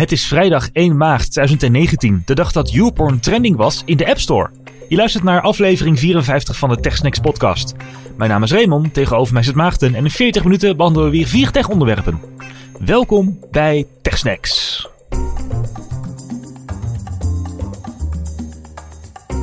Het is vrijdag 1 maart 2019, de dag dat YouPorn trending was in de App Store. Je luistert naar aflevering 54 van de TechSnacks podcast. Mijn naam is Raymond, tegenover mij zit Maarten en in 40 minuten behandelen we weer vier tech-onderwerpen. Welkom bij TechSnacks.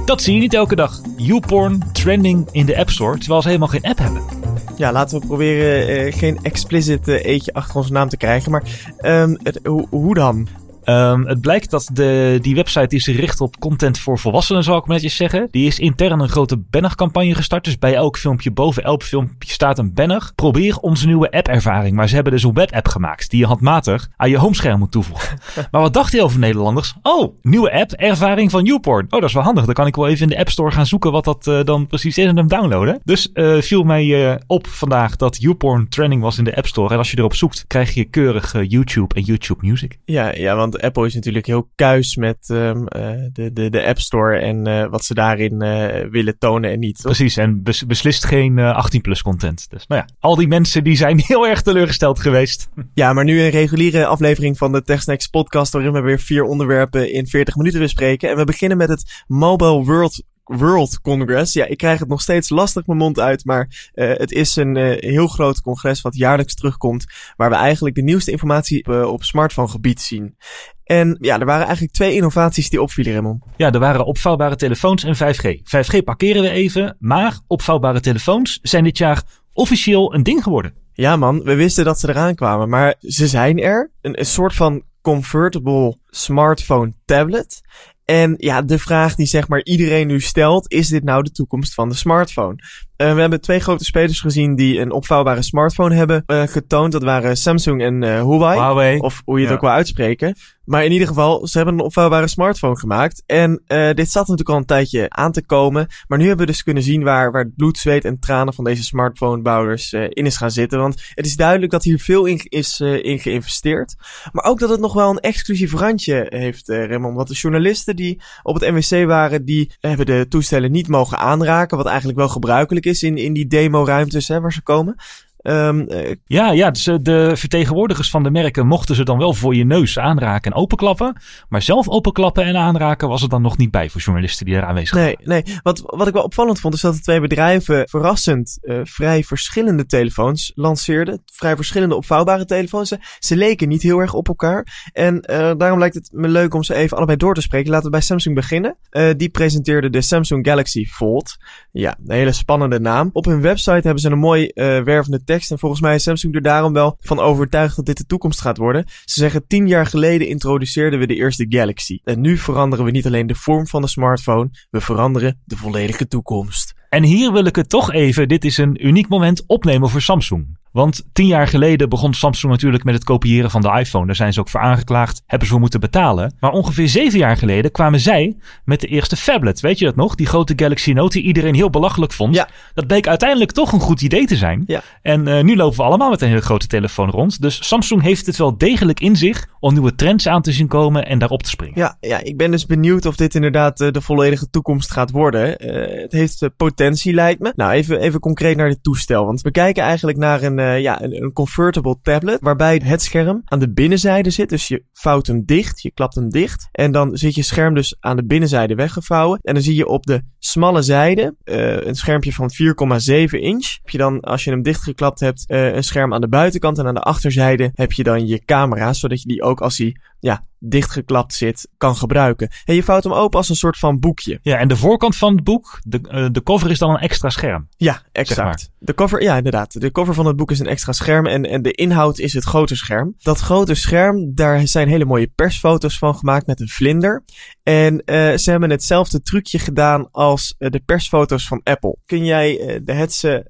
Dat zie je niet elke dag. YouPorn trending in de App Store, terwijl ze helemaal geen app hebben. Ja, laten we proberen eh, geen explicit eh, eetje achter onze naam te krijgen. Maar ehm, het, hoe dan? Um, het blijkt dat de, die website is gericht op content voor volwassenen, zal ik netjes zeggen. Die is intern een grote bannercampagne gestart. Dus bij elk filmpje, boven elk filmpje staat een banner. Probeer onze nieuwe app-ervaring. Maar ze hebben dus een webapp gemaakt die je handmatig aan je homescherm moet toevoegen. maar wat dacht je over Nederlanders? Oh, nieuwe app, ervaring van YouPorn. Oh, dat is wel handig. Dan kan ik wel even in de App Store gaan zoeken wat dat uh, dan precies is en hem downloaden. Dus uh, viel mij uh, op vandaag dat YouPorn trending was in de App Store. En als je erop zoekt, krijg je keurig YouTube en YouTube Music. Ja, ja, want Apple is natuurlijk heel kuis met um, uh, de, de, de App Store en uh, wat ze daarin uh, willen tonen en niet. Toch? Precies, en bes beslist geen 18-plus content. Dus nou ja, al die mensen die zijn heel erg teleurgesteld geweest. Ja, maar nu een reguliere aflevering van de TechSnacks podcast waarin we weer vier onderwerpen in 40 minuten bespreken. En we beginnen met het Mobile World World Congress. Ja, ik krijg het nog steeds lastig mijn mond uit, maar uh, het is een uh, heel groot congres wat jaarlijks terugkomt, waar we eigenlijk de nieuwste informatie uh, op smartphone gebied zien. En ja, er waren eigenlijk twee innovaties die opvielen, Raymond. Ja, er waren opvouwbare telefoons en 5G. 5G parkeren we even, maar opvouwbare telefoons zijn dit jaar officieel een ding geworden. Ja man, we wisten dat ze eraan kwamen, maar ze zijn er. Een, een soort van convertible smartphone tablet. En ja, de vraag die zeg maar iedereen nu stelt, is dit nou de toekomst van de smartphone? Uh, we hebben twee grote spelers gezien die een opvouwbare smartphone hebben uh, getoond. Dat waren Samsung en uh, Huawei, Huawei. Of hoe je het ja. ook wil uitspreken. Maar in ieder geval, ze hebben een opvouwbare smartphone gemaakt. En dit zat natuurlijk al een tijdje aan te komen. Maar nu hebben we dus kunnen zien waar, waar het bloed, zweet en tranen van deze smartphonebouwers in is gaan zitten. Want het is duidelijk dat hier veel in is in geïnvesteerd. Maar ook dat het nog wel een exclusief randje heeft, Raymond. Want de journalisten die op het NWC waren, die hebben de toestellen niet mogen aanraken. Wat eigenlijk wel gebruikelijk is in, in die demo-ruimtes hè, waar ze komen. Um, uh, ja, ja, dus de vertegenwoordigers van de merken mochten ze dan wel voor je neus aanraken en openklappen. Maar zelf openklappen en aanraken was er dan nog niet bij voor journalisten die daar aanwezig nee, waren. Nee, wat, wat ik wel opvallend vond is dat de twee bedrijven verrassend uh, vrij verschillende telefoons lanceerden. Vrij verschillende opvouwbare telefoons. Ze, ze leken niet heel erg op elkaar. En uh, daarom lijkt het me leuk om ze even allebei door te spreken. Laten we bij Samsung beginnen. die presenteerde de Samsung Galaxy Fold. Ja, een hele spannende naam. Op hun website hebben ze een mooi wervende en volgens mij is Samsung er daarom wel van overtuigd dat dit de toekomst gaat worden. Ze zeggen tien jaar geleden introduceerden we de eerste Galaxy. En nu veranderen we niet alleen de vorm van de smartphone, we veranderen de volledige toekomst. En hier wil ik het toch even, dit is een uniek moment, opnemen voor Samsung. Want tien jaar geleden begon Samsung natuurlijk met het kopiëren van de iPhone. Daar zijn ze ook voor aangeklaagd, hebben ze voor moeten betalen. Maar ongeveer zeven jaar geleden kwamen zij met de eerste phablet. Weet je dat nog? Die grote Galaxy Note die iedereen heel belachelijk vond. Ja. Dat bleek uiteindelijk toch een goed idee te zijn. Ja. En uh, nu lopen we allemaal met een hele grote telefoon rond. Dus Samsung heeft het wel degelijk in zich om nieuwe trends aan te zien komen en daarop te springen. Ja, ja ik ben dus benieuwd of dit inderdaad uh, de volledige toekomst gaat worden. Uh, het heeft potentie lijkt me. Nou, even, even concreet naar dit toestel. Want we kijken eigenlijk naar een uh, ja, een, een convertible tablet. Waarbij het scherm aan de binnenzijde zit. Dus je vouwt hem dicht. Je klapt hem dicht. En dan zit je scherm dus aan de binnenzijde weggevouwen. En dan zie je op de smalle zijde uh, een schermpje van 4,7 inch. Heb je dan, als je hem dichtgeklapt hebt, uh, een scherm aan de buitenkant. En aan de achterzijde heb je dan je camera. Zodat je die ook als hij ja, dichtgeklapt zit, kan gebruiken. En je vouwt hem open als een soort van boekje. Ja, en de voorkant van het boek, de, uh, de cover is dan een extra scherm. Ja, exact. Zeg de cover, ja, inderdaad. De cover van het boek is een extra scherm en, en de inhoud is het grote scherm. Dat grote scherm, daar zijn hele mooie persfoto's van gemaakt met een vlinder. En uh, ze hebben hetzelfde trucje gedaan als uh, de persfoto's van Apple. Kun jij de hetze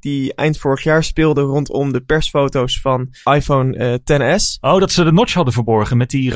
die eind vorig jaar speelde rondom de persfoto's van iPhone XS? Oh, dat ze de notch hadden verborgen met die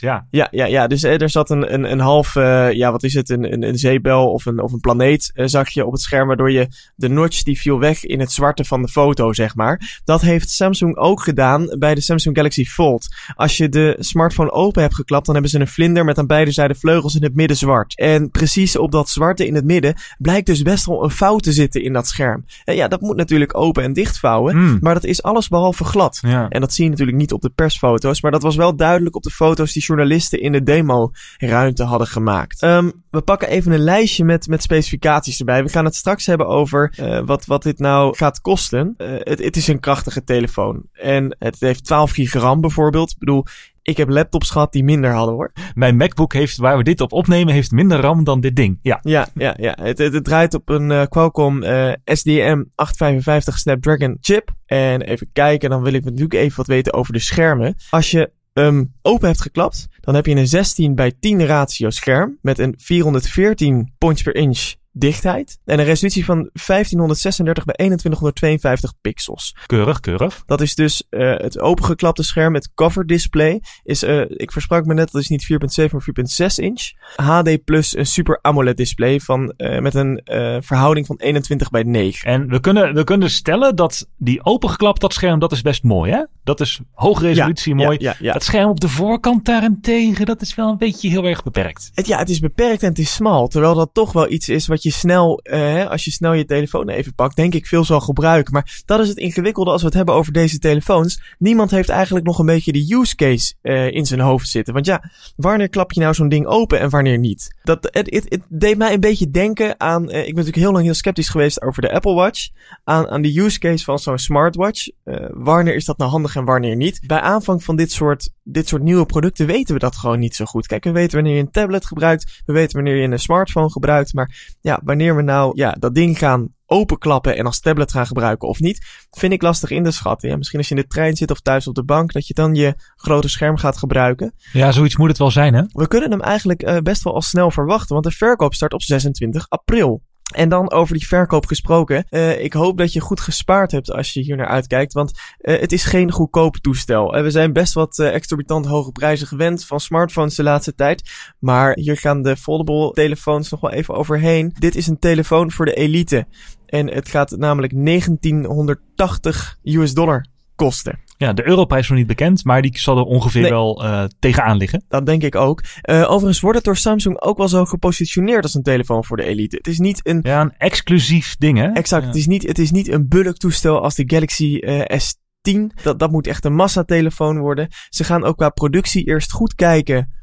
ja. Ja, ja, ja. Dus er zat een, een, een half, ja, wat is het, een, een, een zeebel of een, of een planeet zag je op het scherm, waardoor je de notch die viel weg in het zwarte van de foto, zeg maar. Dat heeft Samsung ook gedaan bij de Samsung Galaxy Fold. Als je de smartphone open hebt geklapt, dan hebben ze een vlinder met aan beide zijden vleugels in het midden zwart. En precies op dat zwarte in het midden blijkt dus best wel een fout te zitten in dat scherm. En ja, dat moet natuurlijk open en dicht vouwen, mm. maar dat is alles behalve glad. Ja. En dat zie je natuurlijk niet op de persfoto's, maar dat was wel duidelijk op de foto's die journalisten in de demo-ruimte hadden gemaakt. Um, we pakken even een lijstje met, met specificaties erbij. We gaan het straks hebben over uh, wat, wat dit nou gaat kosten. Uh, het, het is een krachtige telefoon. En het heeft 12 gigram bijvoorbeeld. Ik bedoel, ik heb laptops gehad die minder hadden hoor. Mijn MacBook heeft, waar we dit op opnemen, heeft minder RAM dan dit ding. Ja, ja, ja. ja. Het, het, het draait op een uh, Qualcomm uh, SDM 855 Snapdragon chip. En even kijken, dan wil ik natuurlijk even wat weten over de schermen. Als je um, open hebt geklapt, dan heb je een 16 bij 10 ratio scherm met een 414 points per inch dichtheid. En een resolutie van 1536 bij 2152 pixels. Keurig, keurig. Dat is dus uh, het opengeklapte scherm met cover display. Is, uh, ik versprak me net, dat is niet 4.7 maar 4.6 inch. HD plus een super AMOLED display van, uh, met een verhouding van 21 bij 9. En we kunnen, we kunnen stellen dat die opengeklapt dat scherm, dat is best mooi hè? Dat is hoge resolutie, ja, mooi. Ja, ja, dat scherm op de voorkant daarentegen, dat is wel een beetje heel erg beperkt. Het, ja, het is beperkt en het is smal. Terwijl dat toch wel iets is wat je snel, uh, als je snel je telefoon even pakt, denk ik veel zal gebruiken. Maar dat is het ingewikkelde als we het hebben over deze telefoons. Niemand heeft eigenlijk nog een beetje de use case uh, in zijn hoofd zitten. Want ja, wanneer klap je nou zo'n ding open en wanneer niet? Dat, het, het, het deed mij een beetje denken aan, uh, ik ben natuurlijk heel lang heel sceptisch geweest over de Apple Watch. Aan, aan de use case van zo'n smartwatch. wanneer is dat nou handig en wanneer niet? Bij aanvang van dit soort, dit soort nieuwe producten weten we dat gewoon niet zo goed. Kijk, we weten wanneer je een tablet gebruikt. We weten wanneer je een smartphone gebruikt. Maar ja, wanneer we nou ja, dat ding gaan openklappen en als tablet gaan gebruiken of niet, vind ik lastig in te schatten. Ja, misschien als je in de trein zit of thuis op de bank, dat je dan je grote scherm gaat gebruiken. Ja, zoiets moet het wel zijn, hè? We kunnen hem eigenlijk uh, best wel al snel verwachten, want de verkoop start op 26 april. En dan over die verkoop gesproken. Uh, ik hoop dat je goed gespaard hebt als je hier naar uitkijkt. Want uh, het is geen goedkoop toestel. Uh, we zijn best wat exorbitant hoge prijzen gewend van smartphones de laatste tijd. Maar hier gaan de foldable telefoons nog wel even overheen. Dit is een telefoon voor de elite. En het gaat namelijk 1980 US dollar kosten. Ja, de europrijs is nog niet bekend, maar die zal er ongeveer nee. wel uh, tegenaan liggen. Dat denk ik ook. Uh, overigens wordt het door Samsung ook wel zo gepositioneerd als een telefoon voor de elite. Het is niet een... Ja, een exclusief ding, hè? Exact. Ja. Het, is niet, het is niet een bulktoestel als de Galaxy uh, S10. Dat, dat moet echt een massatelefoon worden. Ze gaan ook qua productie eerst goed kijken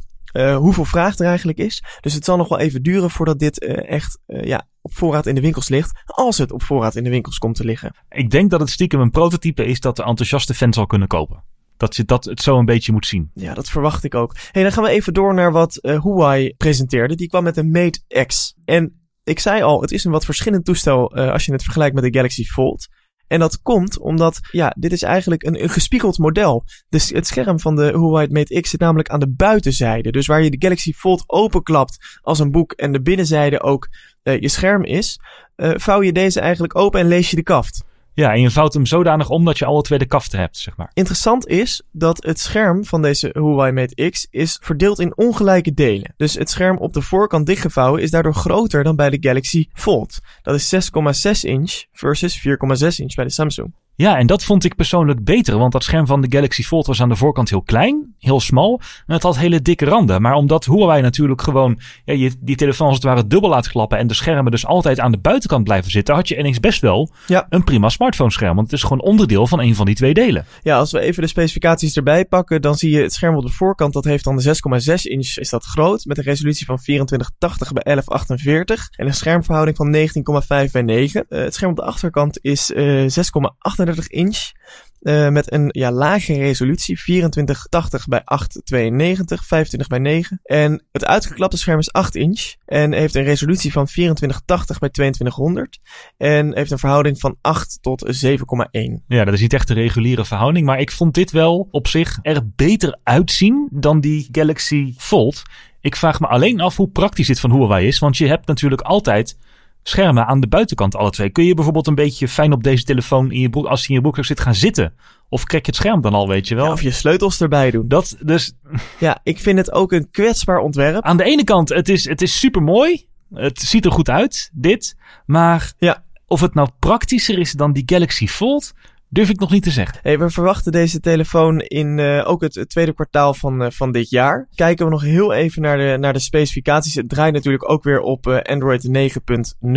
hoeveel vraag er eigenlijk is. Dus het zal nog wel even duren voordat dit echt ja, op voorraad in de winkels ligt. Als het op voorraad in de winkels komt te liggen. Ik denk dat het stiekem een prototype is dat de enthousiaste fan zal kunnen kopen. Dat je dat het zo een beetje moet zien. Ja, dat verwacht ik ook. Hey, dan gaan we even door naar wat Huawei presenteerde. Die kwam met een Mate X. En ik zei al, het is een wat verschillend toestel als je het vergelijkt met de Galaxy Fold. En dat komt omdat, ja, dit is eigenlijk een, een gespiegeld model. Dus het scherm van de Huawei Mate X zit namelijk aan de buitenzijde. Dus waar je de Galaxy Fold openklapt als een boek en de binnenzijde ook uh, je scherm is, uh, vouw je deze eigenlijk open en lees je de kaft. Ja, en je vouwt hem zodanig om dat je alle twee de kaften hebt, zeg maar. Interessant is dat het scherm van deze Huawei Mate X is verdeeld in ongelijke delen. Dus het scherm op de voorkant dichtgevouwen is daardoor groter dan bij de Galaxy Fold. Dat is 6,6 inch versus 4,6 inch bij de Samsung. Ja, en dat vond ik persoonlijk beter, want dat scherm van de Galaxy Fold was aan de voorkant heel klein, heel smal en het had hele dikke randen. Maar omdat Huawei natuurlijk gewoon ja, je, die telefoon als het ware dubbel laat klappen en de schermen dus altijd aan de buitenkant blijven zitten, had je ineens best wel ja. een prima smartphone scherm, want het is gewoon onderdeel van een van die twee delen. Ja, als we even de specificaties erbij pakken, dan zie je het scherm op de voorkant, dat heeft dan de 6,6 inch, is dat groot, met een resolutie van 2480 bij 1148 en een schermverhouding van 19,5 bij 9. Uh, het scherm op de achterkant is uh, 6,38 inch. Uh, met een ja, lage resolutie, 2480 bij 892, 25 bij 9. En het uitgeklapte scherm is 8 inch en heeft een resolutie van 2480 bij 2200. En heeft een verhouding van 8 tot 7,1. Ja, dat is niet echt de reguliere verhouding, maar ik vond dit wel op zich er beter uitzien dan die Galaxy Fold. Ik vraag me alleen af hoe praktisch dit van Huawei is, want je hebt natuurlijk altijd schermen aan de buitenkant alle twee. Kun je bijvoorbeeld een beetje fijn op deze telefoon in je broek, als hij in je broekzak zit gaan zitten? Of krek je het scherm dan al, weet je wel? Ja, of je sleutels erbij doen. Dat dus. Ja, ik vind het ook een kwetsbaar ontwerp. Aan de ene kant, het is, het is super mooi. Het ziet er goed uit, dit. Maar ja. of het nou praktischer is dan die Galaxy Fold, durf ik nog niet te zeggen. Hey, we verwachten deze telefoon in uh, ook het, het, tweede kwartaal van, uh, van dit jaar. Kijken we nog heel even naar de, naar de specificaties. Het draait natuurlijk ook weer op uh, Android 9.0.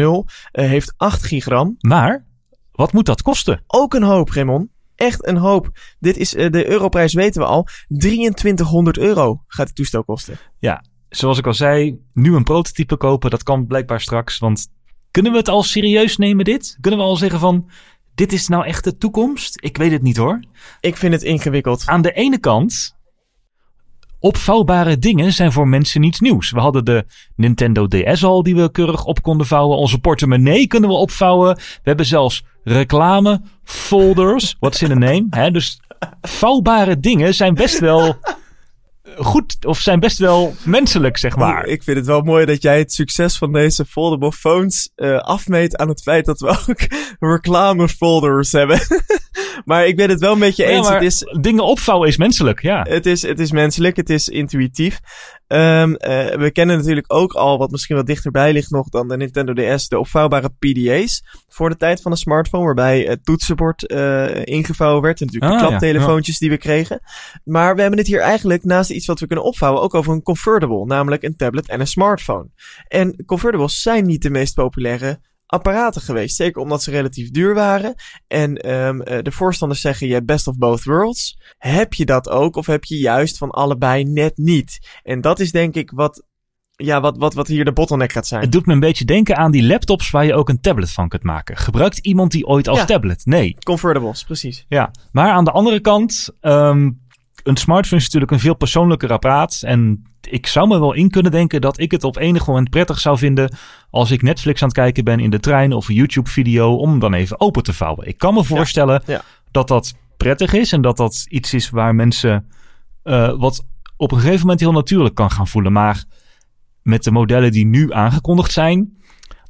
heeft 8 gigram. Maar, wat moet dat kosten? Ook een hoop, Raymond. echt een hoop. Dit is de europrijs weten we al. 2300 euro gaat het toestel kosten. Ja, zoals ik al zei, nu een prototype kopen, dat kan blijkbaar straks. Want kunnen we het al serieus nemen dit? Kunnen we al zeggen van, dit is nou echt de toekomst? Ik weet het niet hoor. Ik vind het ingewikkeld. Aan de ene kant, opvouwbare dingen zijn voor mensen niets nieuws. We hadden de Nintendo DS al die we keurig op konden vouwen. Onze portemonnee kunnen we opvouwen. We hebben zelfs reclame, folders, what's in the name. Hè? Dus vouwbare dingen zijn best wel goed, of zijn best wel menselijk, zeg maar. Ik vind het wel mooi dat jij het succes van deze foldable phones uh, afmeet aan het feit dat we ook reclame folders hebben. maar ik ben het wel met je eens. Ja, het is, dingen opvouwen is menselijk, ja. Het is, het is menselijk, het is intuïtief. Um, uh, we kennen natuurlijk ook al, wat misschien wat dichterbij ligt nog dan de Nintendo DS, de opvouwbare PDA's. Voor de tijd van de smartphone, waarbij het toetsenbord uh, ingevouwen werd. En natuurlijk ah, de klaptelefoontjes ja, ja. die we kregen. Maar we hebben het hier eigenlijk naast iets wat we kunnen opvouwen ook over een convertible. Namelijk een tablet en een smartphone. En convertibles zijn niet de meest populaire apparaten geweest. Zeker omdat ze relatief duur waren. En um, de voorstanders zeggen je best of both worlds. Heb je dat ook of heb je juist van allebei net niet? En dat is denk ik wat ja, wat, wat, wat hier de bottleneck gaat zijn. Het doet me een beetje denken aan die laptops waar je ook een tablet van kunt maken. Gebruikt iemand die ooit als ja, tablet? Nee. Convertibles, precies. Ja, maar aan de andere kant, um, een smartphone is natuurlijk een veel persoonlijker apparaat. En ik zou me wel in kunnen denken dat ik het op enig moment prettig zou vinden als ik Netflix aan het kijken ben in de trein of een YouTube-video om dan even open te vouwen. Ik kan me voorstellen ja, ja. dat dat prettig is en dat dat iets is waar mensen uh, wat op een gegeven moment heel natuurlijk kan gaan voelen. Maar met de modellen die nu aangekondigd zijn,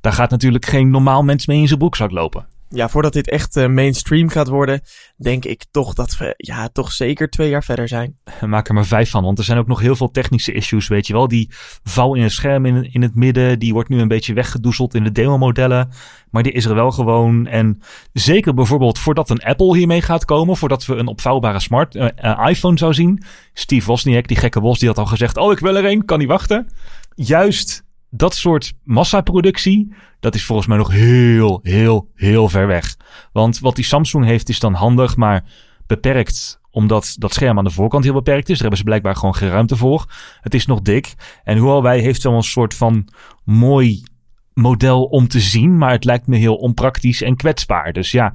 daar gaat natuurlijk geen normaal mens mee in zijn broekzak lopen ja, voordat dit echt uh, mainstream gaat worden, denk ik toch dat we ja, toch zeker twee jaar verder zijn. Maak er maar vijf van, want er zijn ook nog heel veel technische issues, weet je wel. Die vouw in het scherm in, in het midden, die wordt nu een beetje weggedoezeld in de demo-modellen. Maar die is er wel gewoon. En zeker bijvoorbeeld voordat een Apple hiermee gaat komen, voordat we een opvouwbare smart uh, uh, iPhone zou zien. Steve Wozniak, die gekke Wos, die had al gezegd, oh ik wil er een, kan niet wachten. Juist dat soort massaproductie, dat is volgens mij nog heel, heel, heel ver weg. Want wat die Samsung heeft is dan handig, maar beperkt omdat dat scherm aan de voorkant heel beperkt is. Daar hebben ze blijkbaar gewoon geen ruimte voor. Het is nog dik. En Huawei heeft wel een soort van mooi model om te zien, maar het lijkt me heel onpraktisch en kwetsbaar. Dus ja,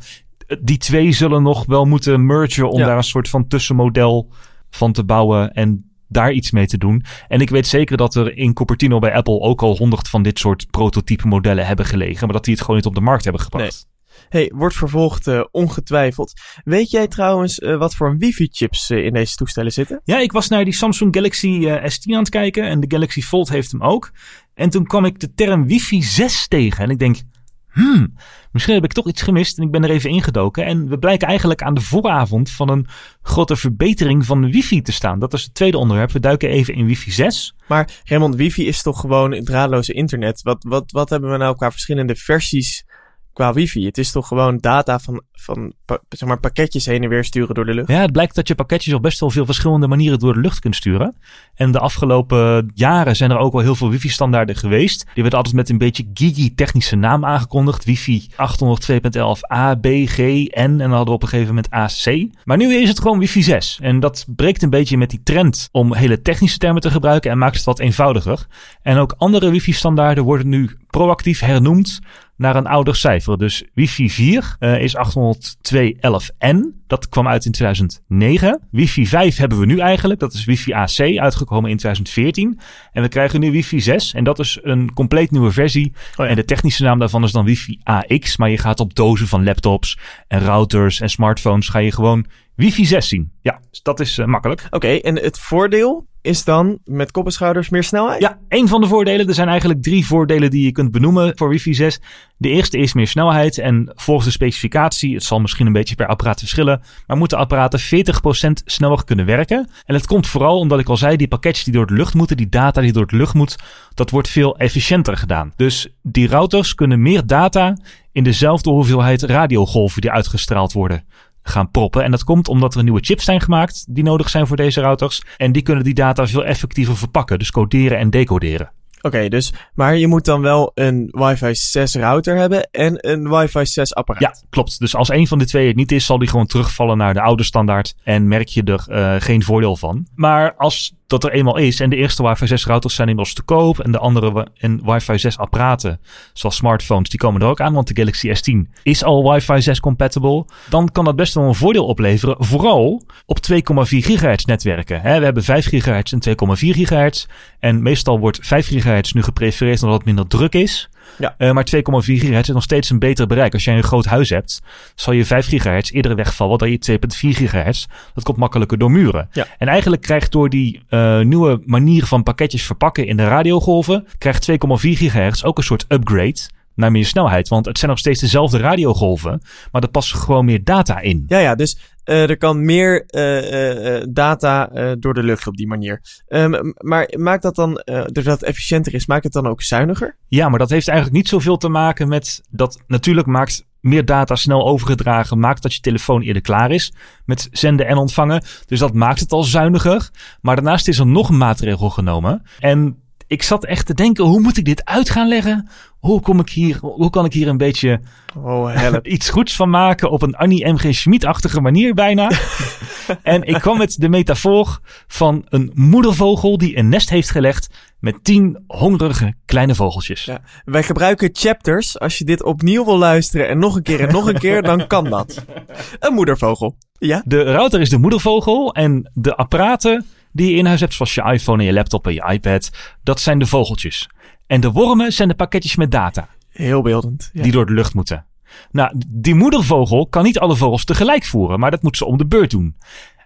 die twee zullen nog wel moeten mergen om ja. daar een soort van tussenmodel van te bouwen. En daar iets mee te doen. En ik weet zeker dat er in Cupertino bij Apple ook al honderd van dit soort prototype modellen hebben gelegen. Maar dat die het gewoon niet op de markt hebben gebracht. Nee. Hey, wordt vervolgd uh, ongetwijfeld. Weet jij trouwens uh, wat voor wifi-chips uh, in deze toestellen zitten? Ja, ik was naar die Samsung Galaxy S10 aan het kijken en de Galaxy Fold heeft hem ook. En toen kwam ik de term wifi 6 tegen en ik denk, hmm, misschien heb ik toch iets gemist en ik ben er even ingedoken. En we blijken eigenlijk aan de vooravond van een grote verbetering van wifi te staan. Dat is het tweede onderwerp. We duiken even in wifi 6. Maar Raymond, wifi is toch gewoon draadloze internet? Wat, wat, wat hebben we nou qua verschillende versies qua wifi. Het is toch gewoon data van, van zeg maar, pakketjes heen en weer sturen door de lucht. Ja, het blijkt dat je pakketjes op best wel veel verschillende manieren door de lucht kunt sturen. En de afgelopen jaren zijn er ook wel heel veel wifi-standaarden geweest. Die werden altijd met een beetje gigi technische naam aangekondigd. Wifi 802.11 A, B, G, N en dan hadden we op een gegeven moment AC. Maar nu is het gewoon wifi 6. En dat breekt een beetje met die trend om hele technische termen te gebruiken en maakt het wat eenvoudiger. En ook andere wifi-standaarden worden nu proactief hernoemd naar een ouder cijfer. Dus wifi 4 uh, is 802.11n. Dat kwam uit in 2009. Wifi 5 hebben we nu eigenlijk. Dat is wifi AC, uitgekomen in 2014. En we krijgen nu wifi 6. En dat is een compleet nieuwe versie. Oh ja. En de technische naam daarvan is dan wifi AX. Maar je gaat op dozen van laptops en routers en smartphones ga je gewoon wifi 6 zien. Ja, dus dat is uh, makkelijk. Oké, okay, en het voordeel is dan met kop en schouders meer snelheid? Ja, een van de voordelen. Er zijn eigenlijk drie voordelen die je kunt benoemen voor wifi 6. De eerste is meer snelheid en volgens de specificatie, het zal misschien een beetje per apparaat verschillen, maar moeten apparaten 40% sneller kunnen werken. En dat komt vooral omdat ik al zei, die pakketjes die door de lucht moeten, die data die door de lucht moet, dat wordt veel efficiënter gedaan. Dus die routers kunnen meer data in dezelfde hoeveelheid radiogolven die uitgestraald worden gaan proppen. En dat komt omdat er nieuwe chips zijn gemaakt die nodig zijn voor deze routers. En die kunnen die data veel effectiever verpakken, dus coderen en decoderen. Oké, dus, maar je moet dan wel een wifi 6 router hebben en een wifi 6 apparaat. Ja, klopt. Dus als een van de twee het niet is, zal die gewoon terugvallen naar de oude standaard en merk je er uh, geen voordeel van. Maar als dat er eenmaal is en de eerste wifi 6 routers zijn inmiddels te koop en de andere en wifi 6 apparaten, zoals smartphones, die komen er ook aan, want de Galaxy S10 is al wifi 6 compatible, dan kan dat best wel een voordeel opleveren, vooral op 2,4 gigahertz netwerken. we hebben 5 gigahertz en 2,4 gigahertz en meestal wordt 5 gigahertz nu geprefereerd omdat het minder druk is. Ja. Uh, maar 2,4 gigahertz is nog steeds een beter bereik. Als jij een groot huis hebt, zal je 5 gigahertz eerder wegvallen dan je 2,4 gigahertz. Dat komt makkelijker door muren. Ja. En eigenlijk krijgt door die uh, nieuwe manier van pakketjes verpakken in de radiogolven, krijgt 2,4 gigahertz ook een soort upgrade naar meer snelheid. Want het zijn nog steeds dezelfde radiogolven, maar er past gewoon meer data in. Ja, ja, dus uh, er kan meer uh, uh, data door de lucht op die manier. Um, maar maakt dat dan, doordat het efficiënter is, maakt het dan ook zuiniger? Ja, maar dat heeft eigenlijk niet zoveel te maken met dat. Natuurlijk maakt meer data snel overgedragen, maakt dat je telefoon eerder klaar is met zenden en ontvangen. Dus dat maakt het al zuiniger. Maar daarnaast is er nog een maatregel genomen. En ik zat echt te denken, hoe moet ik dit uit gaan leggen? Hoe, kom ik hier, hoe kan ik hier een beetje oh, iets goeds van maken op een Annie M.G. Schmid-achtige manier bijna? en ik kwam met de metafoor van een moedervogel die een nest heeft gelegd met tien hongerige kleine vogeltjes. Ja, wij gebruiken chapters. Als je dit opnieuw wil luisteren en nog een keer en nog een keer, dan kan dat. Een moedervogel. Ja? De router is de moedervogel en de apparaten die je in huis hebt, zoals je iPhone en je laptop en je iPad, dat zijn de vogeltjes. En de wormen zijn de pakketjes met data. Heel beeldend. Ja. Die door de lucht moeten. Nou, die moedervogel kan niet alle vogels tegelijk voeren, maar dat moet ze om de beurt doen.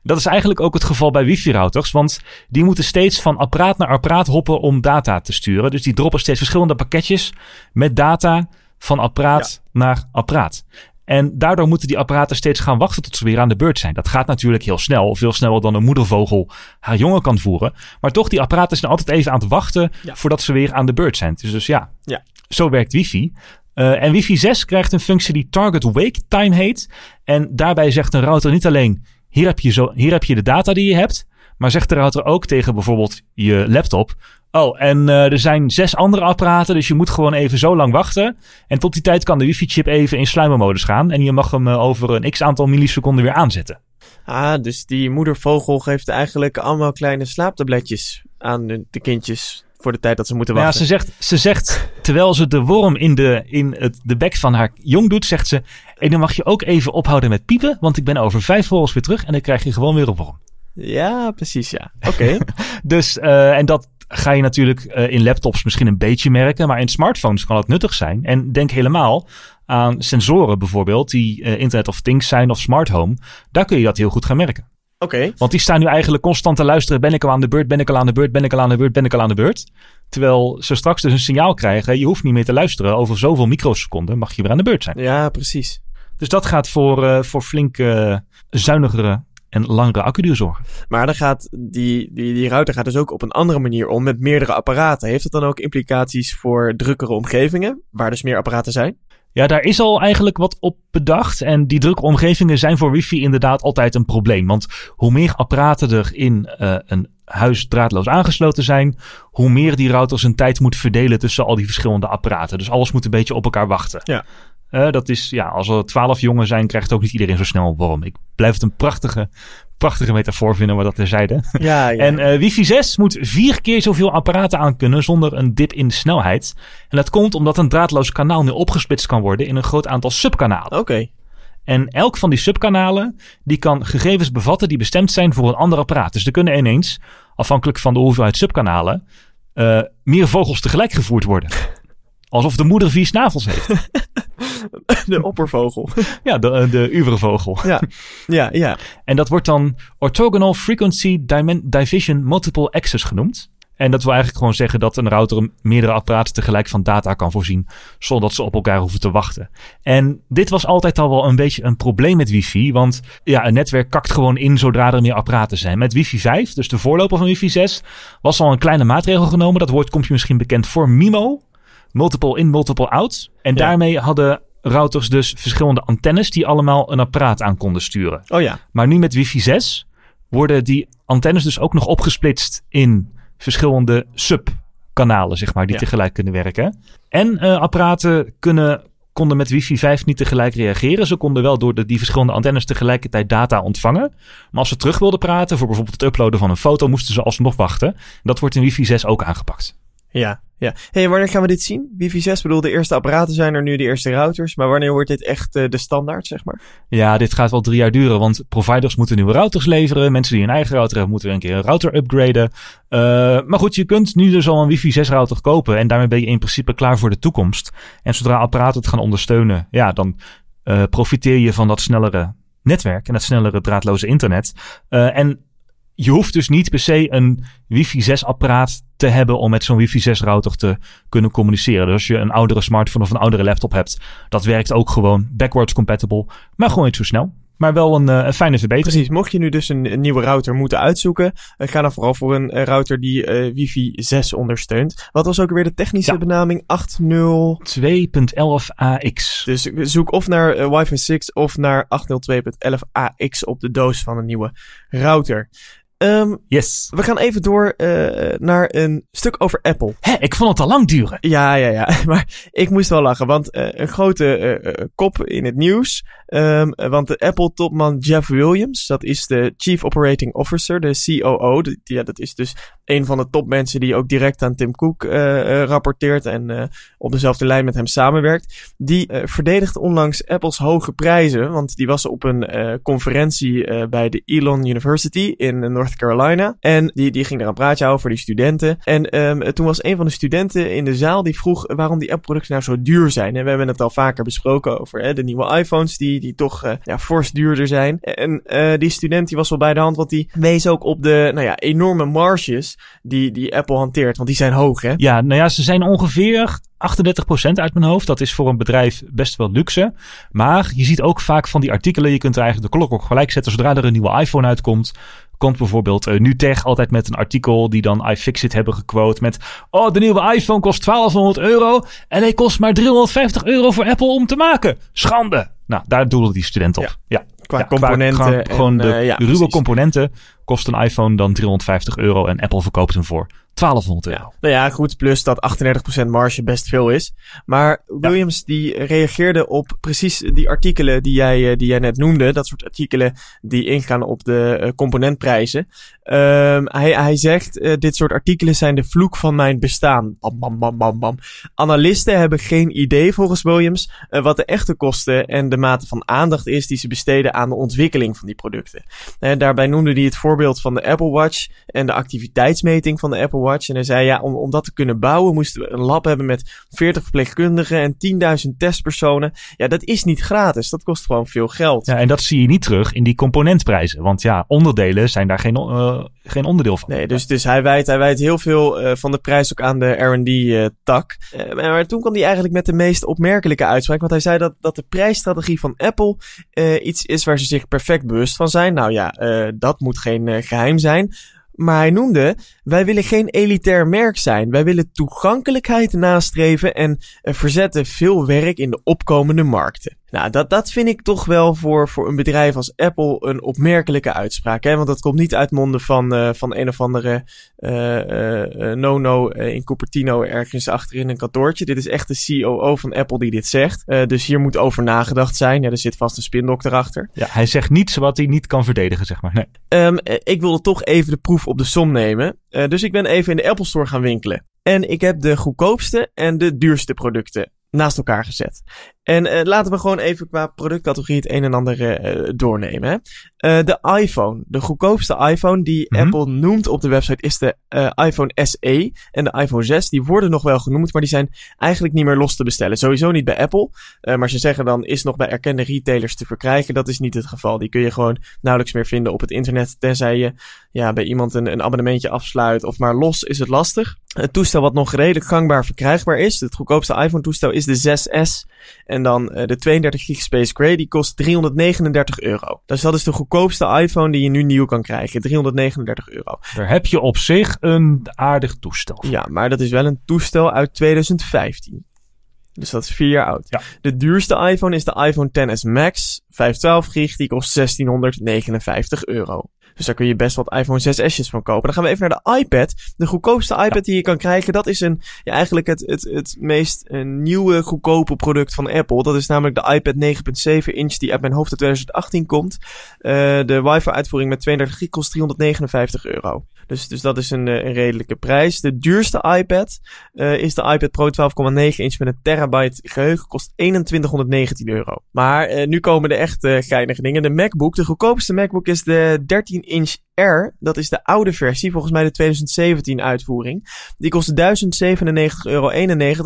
Dat is eigenlijk ook het geval bij wifi-routers, want die moeten steeds van apparaat naar apparaat hoppen om data te sturen. Dus die droppen steeds verschillende pakketjes met data van apparaat naar apparaat. En daardoor moeten die apparaten steeds gaan wachten tot ze weer aan de beurt zijn. Dat gaat natuurlijk heel snel, veel sneller dan een moedervogel haar jongen kan voeren. Maar toch, die apparaten zijn altijd even aan het wachten voordat ze weer aan de beurt zijn. Dus, dus ja, ja. zo werkt wifi. Uh, en wifi 6 krijgt een functie die target wake time heet. En daarbij zegt een router niet alleen, hier heb je, zo, hier heb je de data die je hebt. Maar zegt de router ook tegen bijvoorbeeld je laptop, Oh, en uh, er zijn zes andere apparaten, dus je moet gewoon even zo lang wachten. En tot die tijd kan de wifi-chip even in sluimermodus gaan. En je mag hem uh, over een x aantal milliseconden weer aanzetten. Ah, dus die moedervogel geeft eigenlijk allemaal kleine slaaptabletjes aan de kindjes voor de tijd dat ze moeten wachten. Ja, ze zegt, ze zegt terwijl ze de worm in, de, in het, de bek van haar jong doet, zegt ze... En dan mag je ook even ophouden met piepen, want ik ben over vijf vogels weer terug en dan krijg je gewoon weer een worm. Ja, precies, ja. Oké. dus, uh, en dat, ga je natuurlijk uh, in laptops misschien een beetje merken, maar in smartphones kan het nuttig zijn. En denk helemaal aan sensoren bijvoorbeeld, die uh, Internet of Things zijn of smart home. Daar kun je dat heel goed gaan merken. Oké. Okay. Want die staan nu eigenlijk constant te luisteren. Ben ik al aan de beurt? Ben ik al aan de beurt? Ben ik al aan de beurt? Ben ik al aan de beurt? Terwijl ze straks dus een signaal krijgen. Je hoeft niet meer te luisteren. Over zoveel microseconden mag je weer aan de beurt zijn. Ja, precies. Dus dat gaat voor, uh, voor flink uh, zuinigere en langere accuduur zorgen. Maar dan gaat die, die, die router gaat dus ook op een andere manier om met meerdere apparaten. Heeft het dan ook implicaties voor drukkere omgevingen, waar dus meer apparaten zijn? Ja, daar is al eigenlijk wat op bedacht. En die drukke omgevingen zijn voor wifi inderdaad altijd een probleem. Want hoe meer apparaten er in uh, een huis draadloos aangesloten zijn, hoe meer die router zijn tijd moet verdelen tussen al die verschillende apparaten. Dus alles moet een beetje op elkaar wachten. Ja. Uh, dat is, ja, als er twaalf jongen zijn, krijgt ook niet iedereen zo snel een worm. Ik blijf het een prachtige, prachtige metafoor vinden, maar dat terzijde. Ja, ja. En uh, wifi 6 moet vier keer zoveel apparaten aan kunnen zonder een dip in de snelheid. En dat komt omdat een draadloos kanaal nu opgesplitst kan worden in een groot aantal subkanalen. Oké. Okay. En elk van die subkanalen, die kan gegevens bevatten die bestemd zijn voor een ander apparaat. Dus er kunnen ineens, afhankelijk van de hoeveelheid subkanalen, uh, meer vogels tegelijk gevoerd worden. Alsof de moeder vier snavels heeft. De oppervogel. Ja, de, de ubervogel. Ja, ja, ja. En dat wordt dan Orthogonal Frequency Division Multiple Access genoemd. En dat wil eigenlijk gewoon zeggen dat een router meerdere apparaten tegelijk van data kan voorzien, zonder dat ze op elkaar hoeven te wachten. En dit was altijd al wel een beetje een probleem met wifi, want ja, een netwerk kakt gewoon in zodra er meer apparaten zijn. Met wifi 5, dus de voorloper van wifi 6, was al een kleine maatregel genomen. Dat woord komt je misschien bekend voor MIMO. Multiple in, multiple out. En ja. daarmee hadden routers dus verschillende antennes die allemaal een apparaat aan konden sturen. Oh ja. Maar nu met wifi 6 worden die antennes dus ook nog opgesplitst in verschillende kanalen, zeg maar, die Ja. tegelijk kunnen werken. En eh, apparaten kunnen, konden met wifi 5 niet tegelijk reageren. Ze konden wel door de, die verschillende antennes tegelijkertijd data ontvangen. Maar als ze terug wilden praten, voor bijvoorbeeld het uploaden van een foto, moesten ze alsnog wachten. Dat wordt in wifi 6 ook aangepakt. Ja, ja. hey, wanneer gaan we dit zien? Wifi 6, bedoel, de eerste apparaten zijn er nu, de eerste routers. Maar wanneer wordt dit echt eh, de standaard, zeg maar? Ja, dit gaat wel drie jaar duren, want providers moeten nieuwe routers leveren. Mensen die een eigen router hebben, moeten weer een keer een router upgraden. Eh, maar goed, je kunt nu dus al een wifi 6 router kopen en daarmee ben je in principe klaar voor de toekomst. En zodra apparaten het gaan ondersteunen, ja, dan eh, profiteer je van dat snellere netwerk en dat snellere draadloze internet. En je hoeft dus niet per se een wifi 6 apparaat te hebben om met zo'n wifi 6 router te kunnen communiceren. Dus als je een oudere smartphone of een oudere laptop hebt, dat werkt ook gewoon backwards compatible, maar gewoon niet zo snel. Maar wel een, eh, een fijne verbetering. Precies, mocht je nu dus een, een nieuwe router moeten uitzoeken, eh, ga dan vooral voor een eh, router die eh, wifi 6 ondersteunt. Wat was ook weer de technische Ja. benaming? 8.0... 2.11 AX. Dus zoek of naar Wi-Fi 6 of naar 802.11ax op de doos van een nieuwe router. Ehm, Yes. we gaan even door eh, naar een stuk over Apple. Hè, ik vond het al lang duren. Ja, ja, ja. Maar ik moest wel lachen, want eh, een grote eh, kop in het nieuws. Ehm, want de Apple-topman Jeff Williams, dat is de Chief Operating Officer, de COO. De- ja, dat is dus een van de topmensen die ook direct aan Tim Cook eh, rapporteert en eh, op dezelfde lijn met hem samenwerkt. Die eh, verdedigt onlangs Apples hoge prijzen, want die was op een conferentie bij de Elon University in North Carolina. En die, die ging daar een praatje houden voor die studenten. En ehm, toen was een van de studenten in de zaal die vroeg waarom die Apple-producten nou zo duur zijn. En we hebben het al vaker besproken over hè, de nieuwe iPhones die, die toch ja, fors duurder zijn. En die student die was wel bij de hand, want die wees ook op de nou ja, enorme marges die, die Apple hanteert. Want die zijn hoog, hè? Ja, nou ja, ze zijn ongeveer 38% uit mijn hoofd. Dat is voor een bedrijf best wel luxe. Maar je ziet ook vaak van die artikelen. Je kunt er eigenlijk de klok ook gelijk zetten. Zodra er een nieuwe iPhone uitkomt. Komt bijvoorbeeld uh, NuTech altijd met een artikel die dan iFixit hebben gequote met... Oh, de nieuwe iPhone kost 1200 euro en hij kost maar 350 euro voor Apple om te maken. Schande! Nou, daar doelen die studenten op. Ja. Qua componenten. gewoon, en, gewoon de eh, ruwe componenten kost een iPhone dan 350 euro en Apple verkoopt hem voor 1200 euro. Nou ja, goed, plus dat 38% marge best veel is. Maar Williams die reageerde op precies die artikelen die jij, eh, die jij net noemde. Dat soort artikelen die ingaan op de eh, componentprijzen. Ehm, hij, hij zegt, eh, dit soort artikelen zijn de vloek van mijn bestaan. Bam, bam, bam, bam, bam. Analisten hebben geen idee volgens Williams wat de echte kosten en de mate van aandacht is die ze besteden aan de ontwikkeling van die producten. Daarbij noemde hij het voorbeeld van de Apple Watch en de activiteitsmeting van de Apple Watch. En hij zei, ja, om, om dat te kunnen bouwen moesten we een lab hebben met 40 verpleegkundigen en 10.000 testpersonen. Ja, dat is niet gratis. Dat kost gewoon veel geld. Ja, en dat zie je niet terug in die componentprijzen. Want ja, onderdelen zijn daar geen, eh, geen onderdeel van. Nee, dus, dus hij, wijt, hij wijt heel veel eh, van de prijs ook aan de R&D-tak. Eh, maar, maar toen kwam hij eigenlijk met de meest opmerkelijke uitspraak. Want hij zei dat, dat de prijsstrategie van Apple iets is waar ze zich perfect bewust van zijn. Nou ja, dat moet geen eh, geheim zijn. Maar hij noemde, wij willen geen elitair merk zijn. Wij willen toegankelijkheid nastreven en eh, verzetten veel werk in de opkomende markten. Nou, dat, dat vind ik toch wel voor, voor een bedrijf als Apple een opmerkelijke uitspraak. Hè? Want dat komt niet uit monden van, eh, van een of andere eh, eh, no-no in Cupertino ergens achterin een kantoortje. Dit is echt de COO van Apple die dit zegt. Dus hier moet over nagedacht zijn. Ja, er zit vast een spindokter achter. Ja, hij zegt niets wat hij niet kan verdedigen, zeg maar. Nee. Ehm, eh, ik wilde toch even de proef op de som nemen. Dus ik ben even in de Apple Store gaan winkelen. En ik heb de goedkoopste en de duurste producten naast elkaar gezet. En uh, laten we gewoon even qua productcategorie het een en ander uh, doornemen. Hè? Uh, de iPhone, de goedkoopste iPhone die Mhm. Apple noemt op de website is de iPhone SE en de iPhone 6. Die worden nog wel genoemd, maar die zijn eigenlijk niet meer los te bestellen. Sowieso niet bij Apple. Maar ze zeggen dan is nog bij erkende retailers te verkrijgen. Dat is niet het geval. Die kun je gewoon nauwelijks meer vinden op het internet. Tenzij je ja, bij iemand een, een abonnementje afsluit. Of maar los is het lastig. Het toestel wat nog redelijk gangbaar verkrijgbaar is. Het goedkoopste iPhone toestel is de 6S. En dan uh, de 32 gig Space Gray. Die kost 339 euro. Dus dat is de goedkoopste iPhone die je nu nieuw kan krijgen. 339 euro. Daar heb je op zich een aardig toestel. voor. Ja, maar dat is wel een toestel uit 2015. Dus dat is vier jaar oud. Ja. De duurste iPhone is de iPhone XS Max. 512 gig, die kost 1659 euro. Dus daar kun je best wat iPhone 6S'jes van kopen. Dan gaan we even naar de iPad. De goedkoopste iPad die je kan krijgen, dat is een, ja, eigenlijk het, het, het meest een nieuwe goedkope product van Apple. Dat is namelijk de iPad 9.7 inch die uit mijn hoofd uit 2018 komt. Uh, de wifi uitvoering met 32 gig kost 359 euro. Dus, dus dat is een, een redelijke prijs. De duurste iPad uh, is de iPad Pro 12,9 inch met een terabyte geheugen. Kost 2119 euro. Maar uh, nu komen de echt geinige dingen. De MacBook, de goedkoopste MacBook is de 13 inch R. Dat is de oude versie, volgens mij de 2017 uitvoering. Die kost 1097,91 euro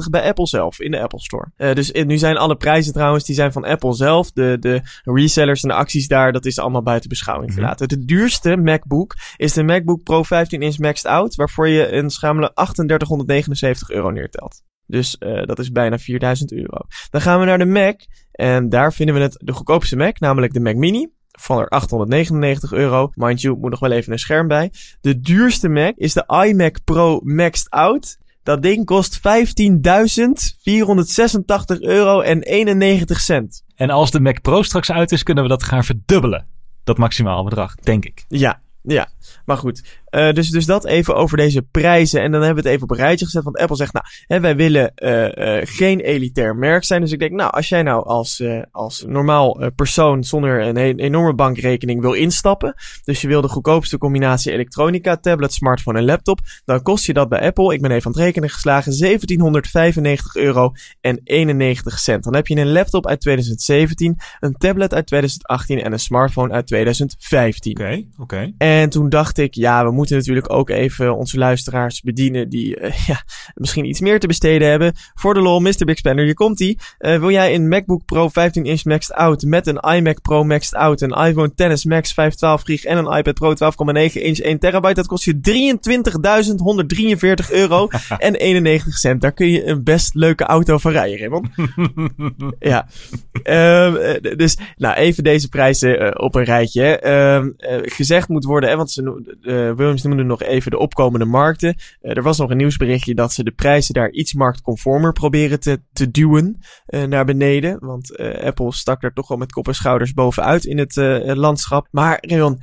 bij Apple zelf, in de Apple Store. Uh, dus nu zijn alle prijzen trouwens, die zijn van Apple zelf. De, de resellers en de acties daar, dat is allemaal buiten beschouwing gelaten. De duurste MacBook is de MacBook Pro 15 inch Maxed Out, waarvoor je een schamele 3879 euro neertelt. Dus uh, dat is bijna 4000 euro. Dan gaan we naar de Mac. En daar vinden we het de goedkoopste Mac, namelijk de Mac Mini. Van er 899 euro. Mind you, moet nog wel even een scherm bij. De duurste Mac is de iMac Pro Maxed Out. Dat ding kost 15.486 euro en 91 cent. En als de Mac Pro straks uit is, kunnen we dat gaan verdubbelen. Dat maximaal bedrag, denk ik. Ja, ja, maar goed. Uh, dus, dus dat even over deze prijzen. En dan hebben we het even op een rijtje gezet. Want Apple zegt, nou, hè, wij willen uh, uh, geen elitair merk zijn. Dus ik denk, nou, als jij nou als, als normaal persoon zonder een, enorme bankrekening wil instappen. Dus je wil de goedkoopste combinatie elektronica, tablet, smartphone en laptop. Dan kost je dat bij Apple, ik ben even aan het rekenen geslagen, 1795 euro en 91 cent. Dan heb je een laptop uit 2017, een tablet uit 2018 en een smartphone uit 2015. Oké, okay, oké. Okay. En toen dacht ik, ja, we moeten natuurlijk ook even onze luisteraars bedienen die uh, ja, misschien iets meer te besteden hebben. Voor de lol, Mr. Big Spender, hier komt ie. Uh, wil jij een MacBook Pro 15 inch maxed out met een iMac Pro maxed out, een iPhone XS Max 512 gig en een iPad Pro 12,9 inch 1 terabyte? Dat kost je 23.143 euro en 91 cent. Daar kun je een best leuke auto van rijden, Raymond. ja. Um, dus, nou, even deze prijzen op een rijtje. Um, gezegd moet worden, hè, want ze, Williams noemde nog even de opkomende markten. Uh, er was nog een nieuwsberichtje dat ze de prijzen daar iets marktconformer proberen te, te duwen uh, naar beneden. Want Apple stak daar toch wel met kop en schouders bovenuit in het landschap. Maar Rayon,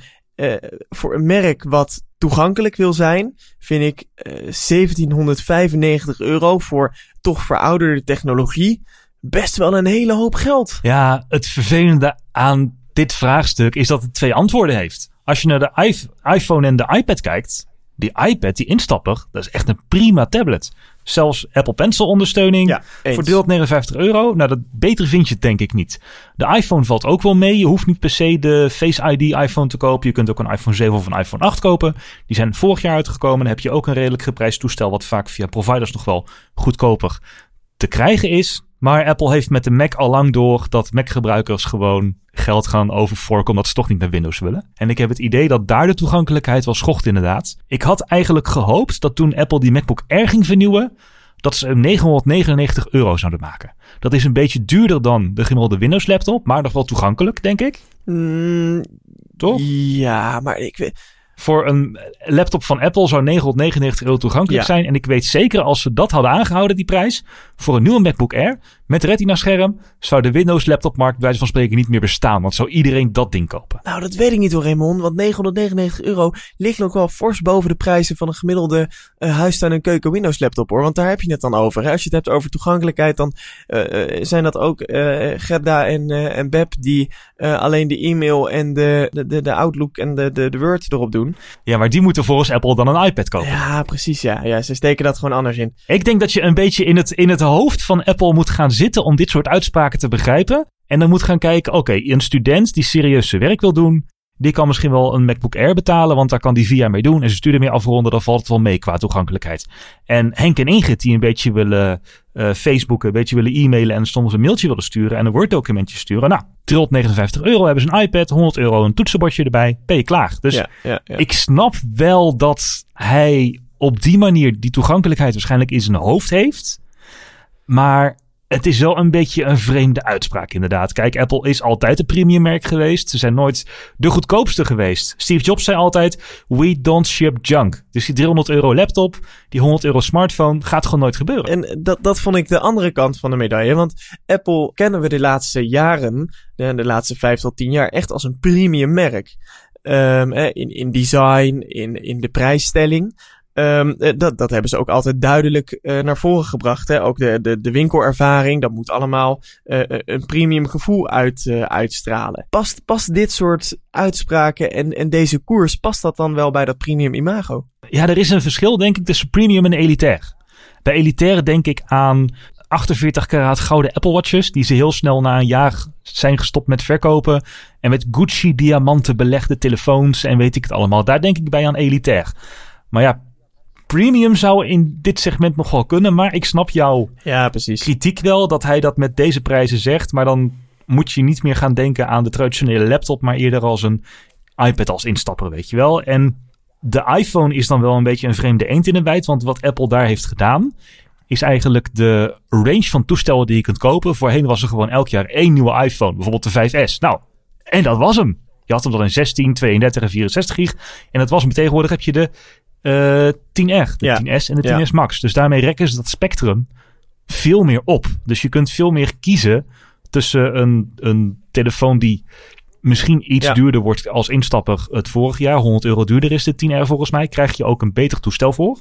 voor een merk wat toegankelijk wil zijn, vind ik 1795 euro voor toch verouderde technologie best wel een hele hoop geld. Ja, het vervelende aan dit vraagstuk is dat het twee antwoorden heeft. Als je naar de iPhone en de iPad kijkt, die iPad, die instapper, dat is echt een prima tablet. Zelfs Apple Pencil ondersteuning. Ja, voor 59 euro. Nou, dat beter vind je het denk ik niet. De iPhone valt ook wel mee. Je hoeft niet per se de Face ID iPhone te kopen. Je kunt ook een iPhone 7 of een iPhone 8 kopen. Die zijn vorig jaar uitgekomen. Dan heb je ook een redelijk geprijsd toestel. Wat vaak via providers nog wel goedkoper te krijgen is. Maar Apple heeft met de Mac al lang door dat Mac-gebruikers gewoon geld gaan overforken omdat ze toch niet naar Windows willen. En ik heb het idee dat daar de toegankelijkheid wel schocht inderdaad. Ik had eigenlijk gehoopt dat toen Apple die MacBook Air ging vernieuwen, dat ze hem 999 euro zouden maken. Dat is een beetje duurder dan de gemiddelde Windows laptop, maar nog wel toegankelijk, denk ik. Mm, Toch? Ja, maar ik weet voor een laptop van Apple zou 999 euro toegankelijk zijn. En ik weet zeker als ze dat hadden aangehouden, die prijs, voor een nieuwe MacBook Air met Retina-scherm, zou de Windows laptopmarkt bij wijze van spreken niet meer bestaan. Want zou iedereen dat ding kopen? Nou, dat weet ik niet hoor, Raymond. Want 999 euro ligt ook wel fors boven de prijzen van een gemiddelde uh, huistuin- en keuken Windows laptop hoor. Want daar heb je het dan over. Hè? Als je het hebt over toegankelijkheid, dan uh, zijn dat ook Gerda en, en Beb die alleen de e-mail en de, de, de, Outlook en de, de, de Word erop doen. Ja, maar die moeten volgens Apple dan een iPad kopen. Ja, precies. Ja, ja ze steken dat gewoon anders in. Ik denk dat je een beetje in het, in het hoofd van Apple moet gaan zitten om dit soort uitspraken te begrijpen. En dan moet gaan kijken, oké, okay, een student die serieus zijn werk wil doen, die kan misschien wel een MacBook Air betalen, want daar kan die via mee doen. En ze studie mee afronden, dan valt het wel mee qua toegankelijkheid. En Henk en Ingrid die een beetje willen uh, Facebooken, een beetje willen e-mailen en soms een mailtje willen sturen en een Word documentje sturen. Nou, trilt 59 euro, hebben ze een iPad, 100 euro een toetsenbordje erbij, ben je klaar. Dus ja, ja, ja. ik snap wel dat hij op die manier die toegankelijkheid waarschijnlijk in zijn hoofd heeft. Maar het is wel een beetje een vreemde uitspraak, inderdaad. Kijk, Apple is altijd een premium merk geweest. Ze zijn nooit de goedkoopste geweest. Steve Jobs zei altijd: We don't ship junk. Dus die 300 euro laptop, die 100 euro smartphone, gaat gewoon nooit gebeuren. En dat, dat vond ik de andere kant van de medaille. Want Apple kennen we de laatste jaren, de, laatste vijf tot tien jaar, echt als een premium merk. Um, in, in design, in, in de prijsstelling. Um, dat, dat hebben ze ook altijd duidelijk uh, naar voren gebracht. Hè? Ook de, de, de winkelervaring, dat moet allemaal uh, een premium gevoel uit, uitstralen. Past, past dit soort uitspraken en, en deze koers, past dat dan wel bij dat premium imago? Ja, er is een verschil denk ik tussen premium en elitair. Bij elitair denk ik aan 48 karaat gouden Apple Watches, die ze heel snel na een jaar zijn gestopt met verkopen. En met Gucci diamanten belegde telefoons en weet ik het allemaal. Daar denk ik bij aan elitair. Maar ja, premium zou in dit segment nog wel kunnen. Maar ik snap jouw ja, precies. kritiek wel dat hij dat met deze prijzen zegt. Maar dan moet je niet meer gaan denken aan de traditionele laptop, maar eerder als een iPad als instapper, weet je wel. En de iPhone is dan wel een beetje een vreemde eend in de bijt. Want wat Apple daar heeft gedaan, is eigenlijk de range van toestellen die je kunt kopen. Voorheen was er gewoon elk jaar één nieuwe iPhone, bijvoorbeeld de 5S. Nou, en dat was hem. Je had hem dan in 16, 32 en 64 gig. En dat was hem. Tegenwoordig heb je de uh, eh, 10R, de 10S en de 10S Max. Dus daarmee rekken ze dat spectrum veel meer op. Dus je kunt veel meer kiezen tussen een, een telefoon die misschien iets duurder wordt als instapper het vorig jaar. 100 euro duurder is de 10R volgens mij. Krijg je ook een beter toestel voor.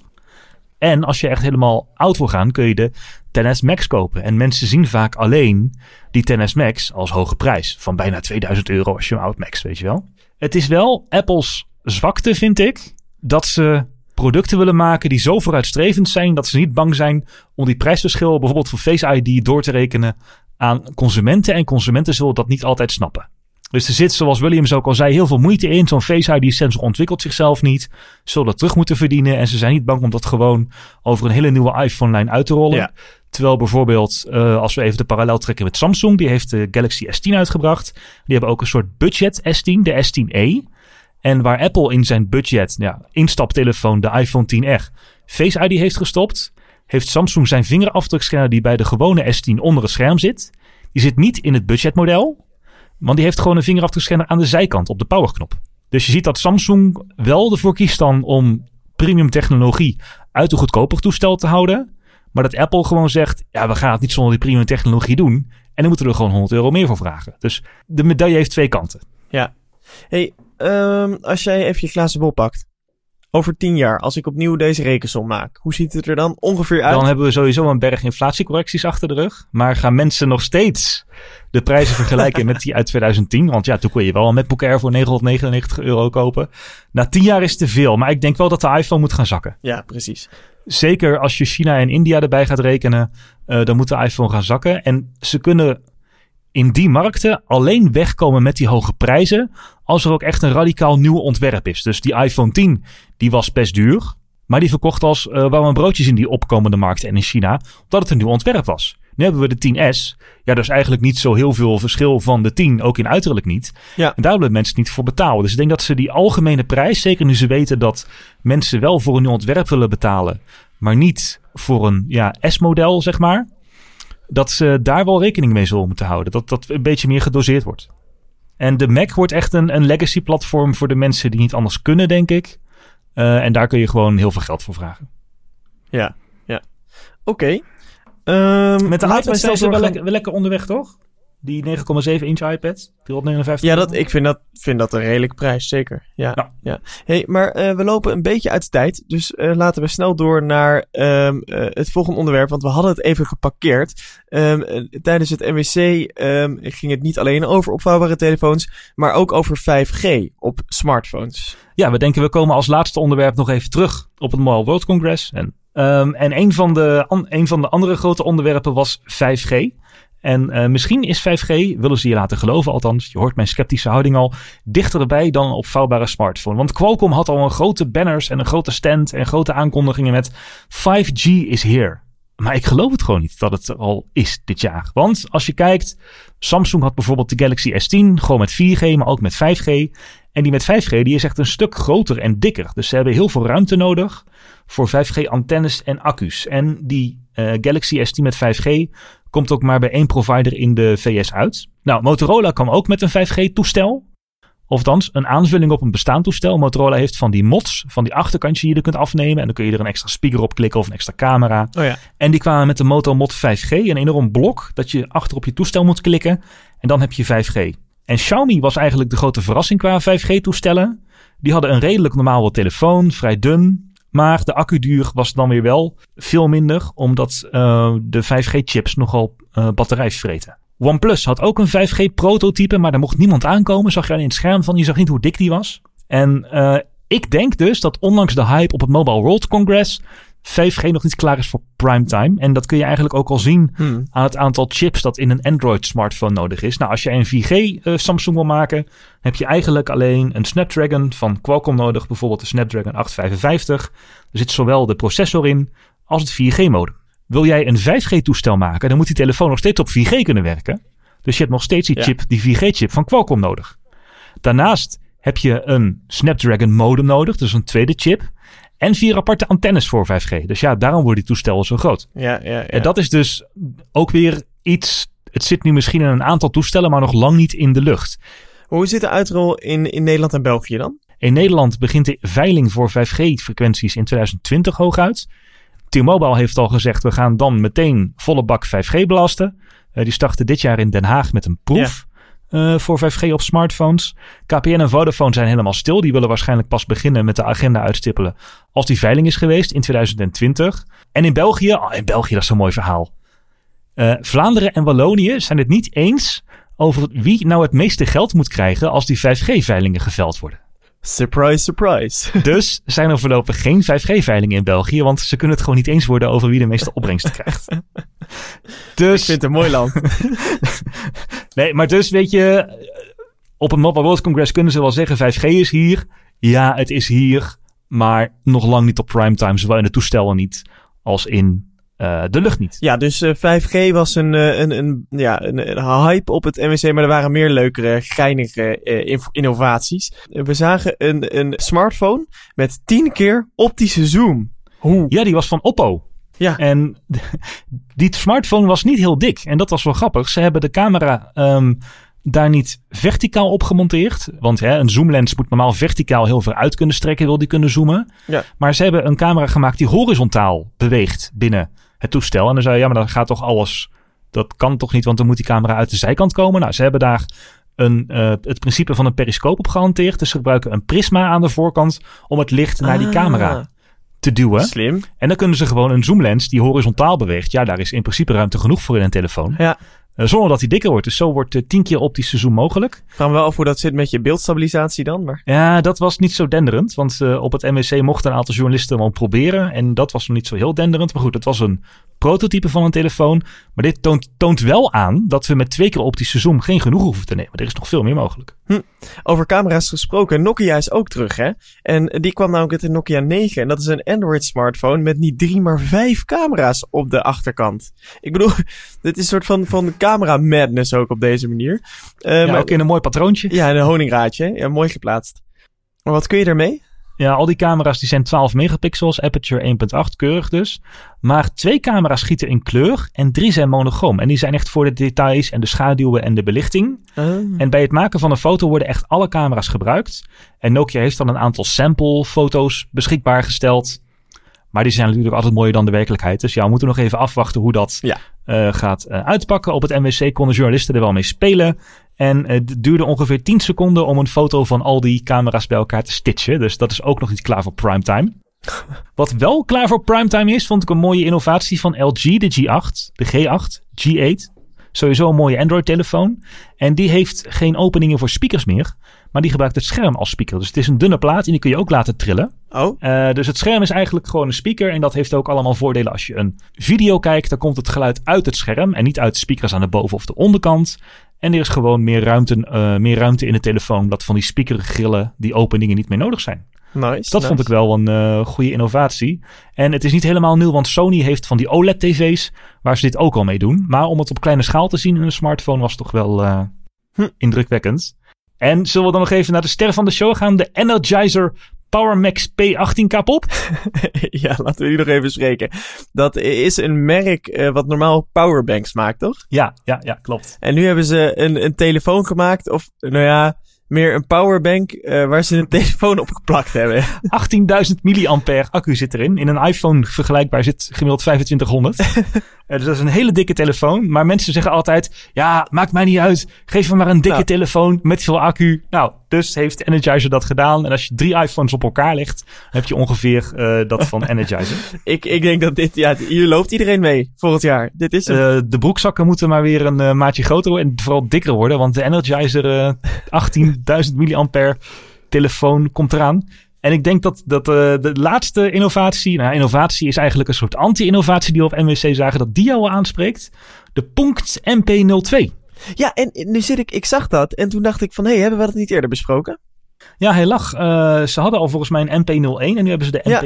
En als je echt helemaal oud wil gaan, kun je de 10S Max kopen. En mensen zien vaak alleen die 10S Max als hoge prijs. Van bijna 2000 euro als je een oud Max, weet je wel. Het is wel Apple's zwakte, vind ik dat ze producten willen maken die zo vooruitstrevend zijn dat ze niet bang zijn om die prijsverschil bijvoorbeeld voor Face ID door te rekenen aan consumenten. En consumenten zullen dat niet altijd snappen. Dus er zit, zoals Williams ook al zei, heel veel moeite in. Zo'n Face ID-sensor ontwikkelt zichzelf niet. Zullen dat terug moeten verdienen. En ze zijn niet bang om dat gewoon over een hele nieuwe iPhone-lijn uit te rollen. Terwijl bijvoorbeeld, uh, als we even de parallel trekken met Samsung, die heeft de Galaxy S10 uitgebracht. Die hebben ook een soort budget S10, de S10e. En waar Apple in zijn budget, ja, instaptelefoon, de iPhone 10R, Face ID heeft gestopt, heeft Samsung zijn vingerafdrukscanner die bij de gewone S10 onder het scherm zit. Die zit niet in het budgetmodel, want die heeft gewoon een vingerafdrukscanner aan de zijkant op de powerknop. Dus je ziet dat Samsung wel ervoor kiest dan om premium technologie uit een goedkoper toestel te houden. Maar dat Apple gewoon zegt, ja, we gaan het niet zonder die premium technologie doen. En dan moeten we er gewoon 100 euro meer voor vragen. Dus de medaille heeft twee kanten. Ja. Hey, um, als jij even je glazen bol pakt. Over tien jaar, als ik opnieuw deze rekensom maak, hoe ziet het er dan ongeveer uit? Dan hebben we sowieso een berg inflatiecorrecties achter de rug. Maar gaan mensen nog steeds de prijzen vergelijken met die uit 2010? Want ja, toen kon je wel een MacBook Air voor 999 euro kopen. Na tien jaar is te veel, maar ik denk wel dat de iPhone moet gaan zakken. Ja, precies. Zeker als je China en India erbij gaat rekenen, uh, dan moet de iPhone gaan zakken. En ze kunnen in die markten alleen wegkomen met die hoge prijzen als er ook echt een radicaal nieuw ontwerp is. Dus die iPhone 10, die was best duur, maar die verkocht als uh, warme broodjes in die opkomende markten en in China, omdat het een nieuw ontwerp was. Nu hebben we de 10S. Ja, er is eigenlijk niet zo heel veel verschil van de 10, ook in uiterlijk niet. Ja. En daar willen mensen niet voor betalen. Dus ik denk dat ze die algemene prijs, zeker nu ze weten dat mensen wel voor een nieuw ontwerp willen betalen, maar niet voor een ja, S-model, zeg maar dat ze daar wel rekening mee zullen moeten houden. Dat dat een beetje meer gedoseerd wordt. En de Mac wordt echt een, een legacy platform voor de mensen die niet anders kunnen, denk ik. Uh, en daar kun je gewoon heel veel geld voor vragen. Ja, ja. Oké. Okay. Um, Met de iPad zijn ze wel, lekker, wel lekker onderweg, toch? Die 9,7 inch iPad, 359 Ja, dat, ik vind dat, vind dat een redelijke prijs, zeker. Ja, ja. Hey, maar uh, we lopen een beetje uit de tijd. Dus uh, laten we snel door naar um, uh, het volgende onderwerp. Want we hadden het even geparkeerd. Um, tijdens het MWC um, ging het niet alleen over opvouwbare telefoons, maar ook over 5G op smartphones. Ja, we denken we komen als laatste onderwerp nog even terug op het Mobile World Congress. En, en een, van de, een van de andere grote onderwerpen was 5G. En uh, misschien is 5G, willen ze je laten geloven althans, je hoort mijn sceptische houding al, dichterbij dan een opvouwbare smartphone. Want Qualcomm had al een grote banners en een grote stand en grote aankondigingen met 5G is here. Maar ik geloof het gewoon niet dat het al is dit jaar. Want als je kijkt, Samsung had bijvoorbeeld de Galaxy S10 gewoon met 4G, maar ook met 5G. En die met 5G die is echt een stuk groter en dikker. Dus ze hebben heel veel ruimte nodig voor 5G antennes en accu's. En die uh, Galaxy S10 met 5G komt ook maar bij één provider in de VS uit. Nou, Motorola kwam ook met een 5G-toestel. Of dan een aanvulling op een bestaand toestel. Motorola heeft van die mods, van die achterkantje die je er kunt afnemen. En dan kun je er een extra speaker op klikken of een extra camera. Oh ja. En die kwamen met de Moto Mod 5G, een enorm blok dat je achter op je toestel moet klikken. En dan heb je 5G. En Xiaomi was eigenlijk de grote verrassing qua 5G-toestellen. Die hadden een redelijk normaal telefoon, vrij dun. Maar de accuduur was dan weer wel veel minder, omdat uh, de 5G-chips nogal uh, batterij vreten. OnePlus had ook een 5G-prototype, maar daar mocht niemand aankomen. Zag je alleen het scherm van, je zag niet hoe dik die was. En uh, ik denk dus dat ondanks de hype op het Mobile World Congress 5G nog niet klaar is voor primetime. En dat kun je eigenlijk ook al zien hmm. aan het aantal chips dat in een Android smartphone nodig is. Nou, als je een 4G uh, Samsung wil maken, heb je eigenlijk alleen een Snapdragon van Qualcomm nodig. Bijvoorbeeld de Snapdragon 855. Er zit zowel de processor in als het 4G-modem. Wil jij een 5G-toestel maken, dan moet die telefoon nog steeds op 4G kunnen werken. Dus je hebt nog steeds die, chip, die 4G-chip van Qualcomm nodig. Daarnaast heb je een Snapdragon modem nodig, dus een tweede chip. En vier aparte antennes voor 5G. Dus ja, daarom worden die toestellen zo groot. Ja, ja, ja. En dat is dus ook weer iets. Het zit nu misschien in een aantal toestellen, maar nog lang niet in de lucht. Hoe zit de uitrol in, in Nederland en België dan? In Nederland begint de veiling voor 5G-frequenties in 2020 hooguit. T-Mobile heeft al gezegd, we gaan dan meteen volle bak 5G belasten. Uh, die starten dit jaar in Den Haag met een proef. Uh, voor 5G op smartphones. KPN en Vodafone zijn helemaal stil. Die willen waarschijnlijk pas beginnen met de agenda uitstippelen als die veiling is geweest in 2020. En in België, oh, in België dat is zo'n mooi verhaal. Uh, Vlaanderen en Wallonië zijn het niet eens over wie nou het meeste geld moet krijgen als die 5G-veilingen geveld worden. Surprise, surprise. Dus zijn er voorlopig geen 5G-veilingen in België, want ze kunnen het gewoon niet eens worden over wie de meeste opbrengsten krijgt. Dus... Ik vind het een mooi land. nee, maar dus weet je, op een Mobile World Congress kunnen ze wel zeggen 5G is hier. Ja, het is hier, maar nog lang niet op primetime, zowel in de toestellen niet als in uh, de lucht niet. Ja, dus uh, 5G was een, uh, een, een, ja, een, een, hype op het MWC, maar er waren meer leukere, geinige uh, innovaties. We zagen een, een smartphone met 10 keer optische zoom. Hoe? Ja, die was van Oppo. Ja. En die smartphone was niet heel dik. En dat was wel grappig. Ze hebben de camera um, daar niet verticaal op gemonteerd. Want hè, een zoomlens moet normaal verticaal heel ver uit kunnen strekken, wil die kunnen zoomen. Ja. Maar ze hebben een camera gemaakt die horizontaal beweegt binnen het toestel. En dan zei je, ja, maar dan gaat toch alles... Dat kan toch niet, want dan moet die camera uit de zijkant komen. Nou, ze hebben daar een, uh, het principe van een periscoop op gehanteerd. Dus ze gebruiken een prisma aan de voorkant om het licht naar die Ah. camera te duwen. Slim. En dan kunnen ze gewoon een zoomlens die horizontaal beweegt. Ja, daar is in principe ruimte genoeg voor in een telefoon. Ja. Uh, zonder dat die dikker wordt. Dus zo wordt uh, tien keer optische zoom mogelijk. Vraag me wel af hoe dat zit met je beeldstabilisatie dan. Maar... Ja, dat was niet zo denderend. Want uh, op het MWC mochten een aantal journalisten wel proberen. En dat was nog niet zo heel denderend. Maar goed, het was een prototype van een telefoon. Maar dit toont, toont wel aan dat we met twee keer optische zoom geen genoeg hoeven te nemen. Er is nog veel meer mogelijk. Hm. Over camera's gesproken, Nokia is ook terug hè. En die kwam namelijk uit de Nokia 9. En dat is een Android smartphone met niet drie, maar vijf camera's op de achterkant. Ik bedoel, dit is een soort van, van camera madness ook op deze manier. Uh, ja, maar, ook in een mooi patroontje. Ja, een honingraadje. Ja, mooi geplaatst. Maar wat kun je ermee? Ja, al die camera's die zijn 12 megapixels, aperture 1.8, keurig dus. Maar twee camera's schieten in kleur en drie zijn monochroom. En die zijn echt voor de details en de schaduwen en de belichting. Uh. En bij het maken van een foto worden echt alle camera's gebruikt. En Nokia heeft dan een aantal sample foto's beschikbaar gesteld. Maar die zijn natuurlijk altijd mooier dan de werkelijkheid. Dus ja, we moeten nog even afwachten hoe dat ja. uh, gaat uh, uitpakken. Op het MWC konden journalisten er wel mee spelen. En het duurde ongeveer 10 seconden om een foto van al die camera's bij elkaar te stitchen. Dus dat is ook nog niet klaar voor primetime. Wat wel klaar voor primetime is, vond ik een mooie innovatie van LG, de G8, de G8, G8. Sowieso een mooie Android-telefoon. En die heeft geen openingen voor speakers meer. Maar die gebruikt het scherm als speaker. Dus het is een dunne plaat en die kun je ook laten trillen. Oh. Uh, dus het scherm is eigenlijk gewoon een speaker. En dat heeft ook allemaal voordelen. Als je een video kijkt, dan komt het geluid uit het scherm. En niet uit de speakers aan de boven- of de onderkant. En er is gewoon meer ruimte, uh, meer ruimte in de telefoon. Dat van die speakergrillen, die openingen niet meer nodig zijn. Nice, dat nice. vond ik wel een uh, goede innovatie. En het is niet helemaal nieuw, want Sony heeft van die OLED-tv's waar ze dit ook al mee doen. Maar om het op kleine schaal te zien in een smartphone was toch wel uh, hm. indrukwekkend. En zullen we dan nog even naar de ster van de show gaan? De Energizer PowerMax P18 kapop. ja, laten we die nog even spreken. Dat is een merk uh, wat normaal powerbanks maakt, toch? Ja, ja, ja, klopt. En nu hebben ze een, een telefoon gemaakt, of nou ja, meer een powerbank uh, waar ze een telefoon op geplakt hebben. 18.000 milliampère accu zit erin. In een iPhone vergelijkbaar zit gemiddeld 2500. Eh, dus dat is een hele dikke telefoon. Maar mensen zeggen altijd, ja, maakt mij niet uit. Geef me maar een dikke Nou. telefoon met veel accu. Nou, dus heeft Energizer dat gedaan. En als je drie iPhones op elkaar legt, heb je ongeveer eh, dat van Energizer. Ik, ik denk dat dit, ja, hier loopt iedereen mee volgend jaar. Dit is. Eh, de broekzakken moeten maar weer een maatje groter en vooral dikker worden. Want de Energizer eh 18.000 milliampère telefoon komt eraan. En ik denk dat, dat eh, de laatste innovatie, nou innovatie is eigenlijk een soort anti-innovatie die we op NWC zagen, dat die jou aanspreekt. De Punkt MP02. Ja, en nu zit ik, ik zag dat en toen dacht ik van, hé, hey, hebben we dat niet eerder besproken? Ja, hij lag. Eh, ze hadden al volgens mij een MP01 en nu hebben ze de Ja.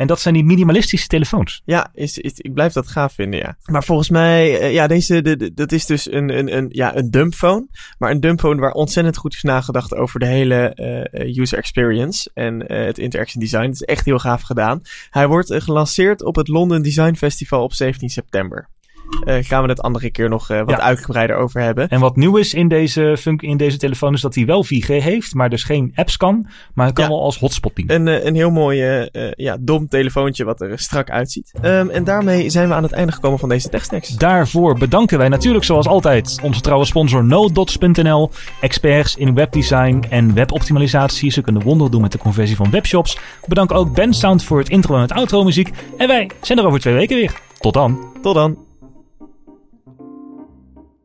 MP02. En dat zijn die minimalistische telefoons. Ja, is, is, ik blijf dat gaaf vinden, ja. Maar volgens mij, eh, ja, deze, de, de- dat is dus een, een, een, ja, een dumbphone. Maar een dumbphone waar ontzettend goed is nagedacht over de hele eh, user experience en eh, het interaction design. Het is echt heel gaaf gedaan. Hij wordt gelanceerd op het London Design Festival op 17 september. Eh gaan we het andere keer nog eh, wat Ja. uitgebreider over hebben. En wat nieuw is in deze, in deze telefoon is dat hij wel 4G heeft, maar dus geen apps kan. Maar hij kan Ja. wel als hotspot dienen. Een, eh, een heel mooi, ja, dom telefoontje wat er strak uitziet. Ehm, en daarmee zijn we aan het einde gekomen van deze TechSnacks. Daarvoor bedanken wij natuurlijk zoals altijd onze trouwe sponsor NoDots.nl, experts in webdesign en weboptimalisatie. Ze kunnen wonderen doen met de conversie van webshops. We bedanken ook Ben Sound voor het intro en het outro muziek. En wij zijn er over twee weken weer. Tot dan. Tot dan.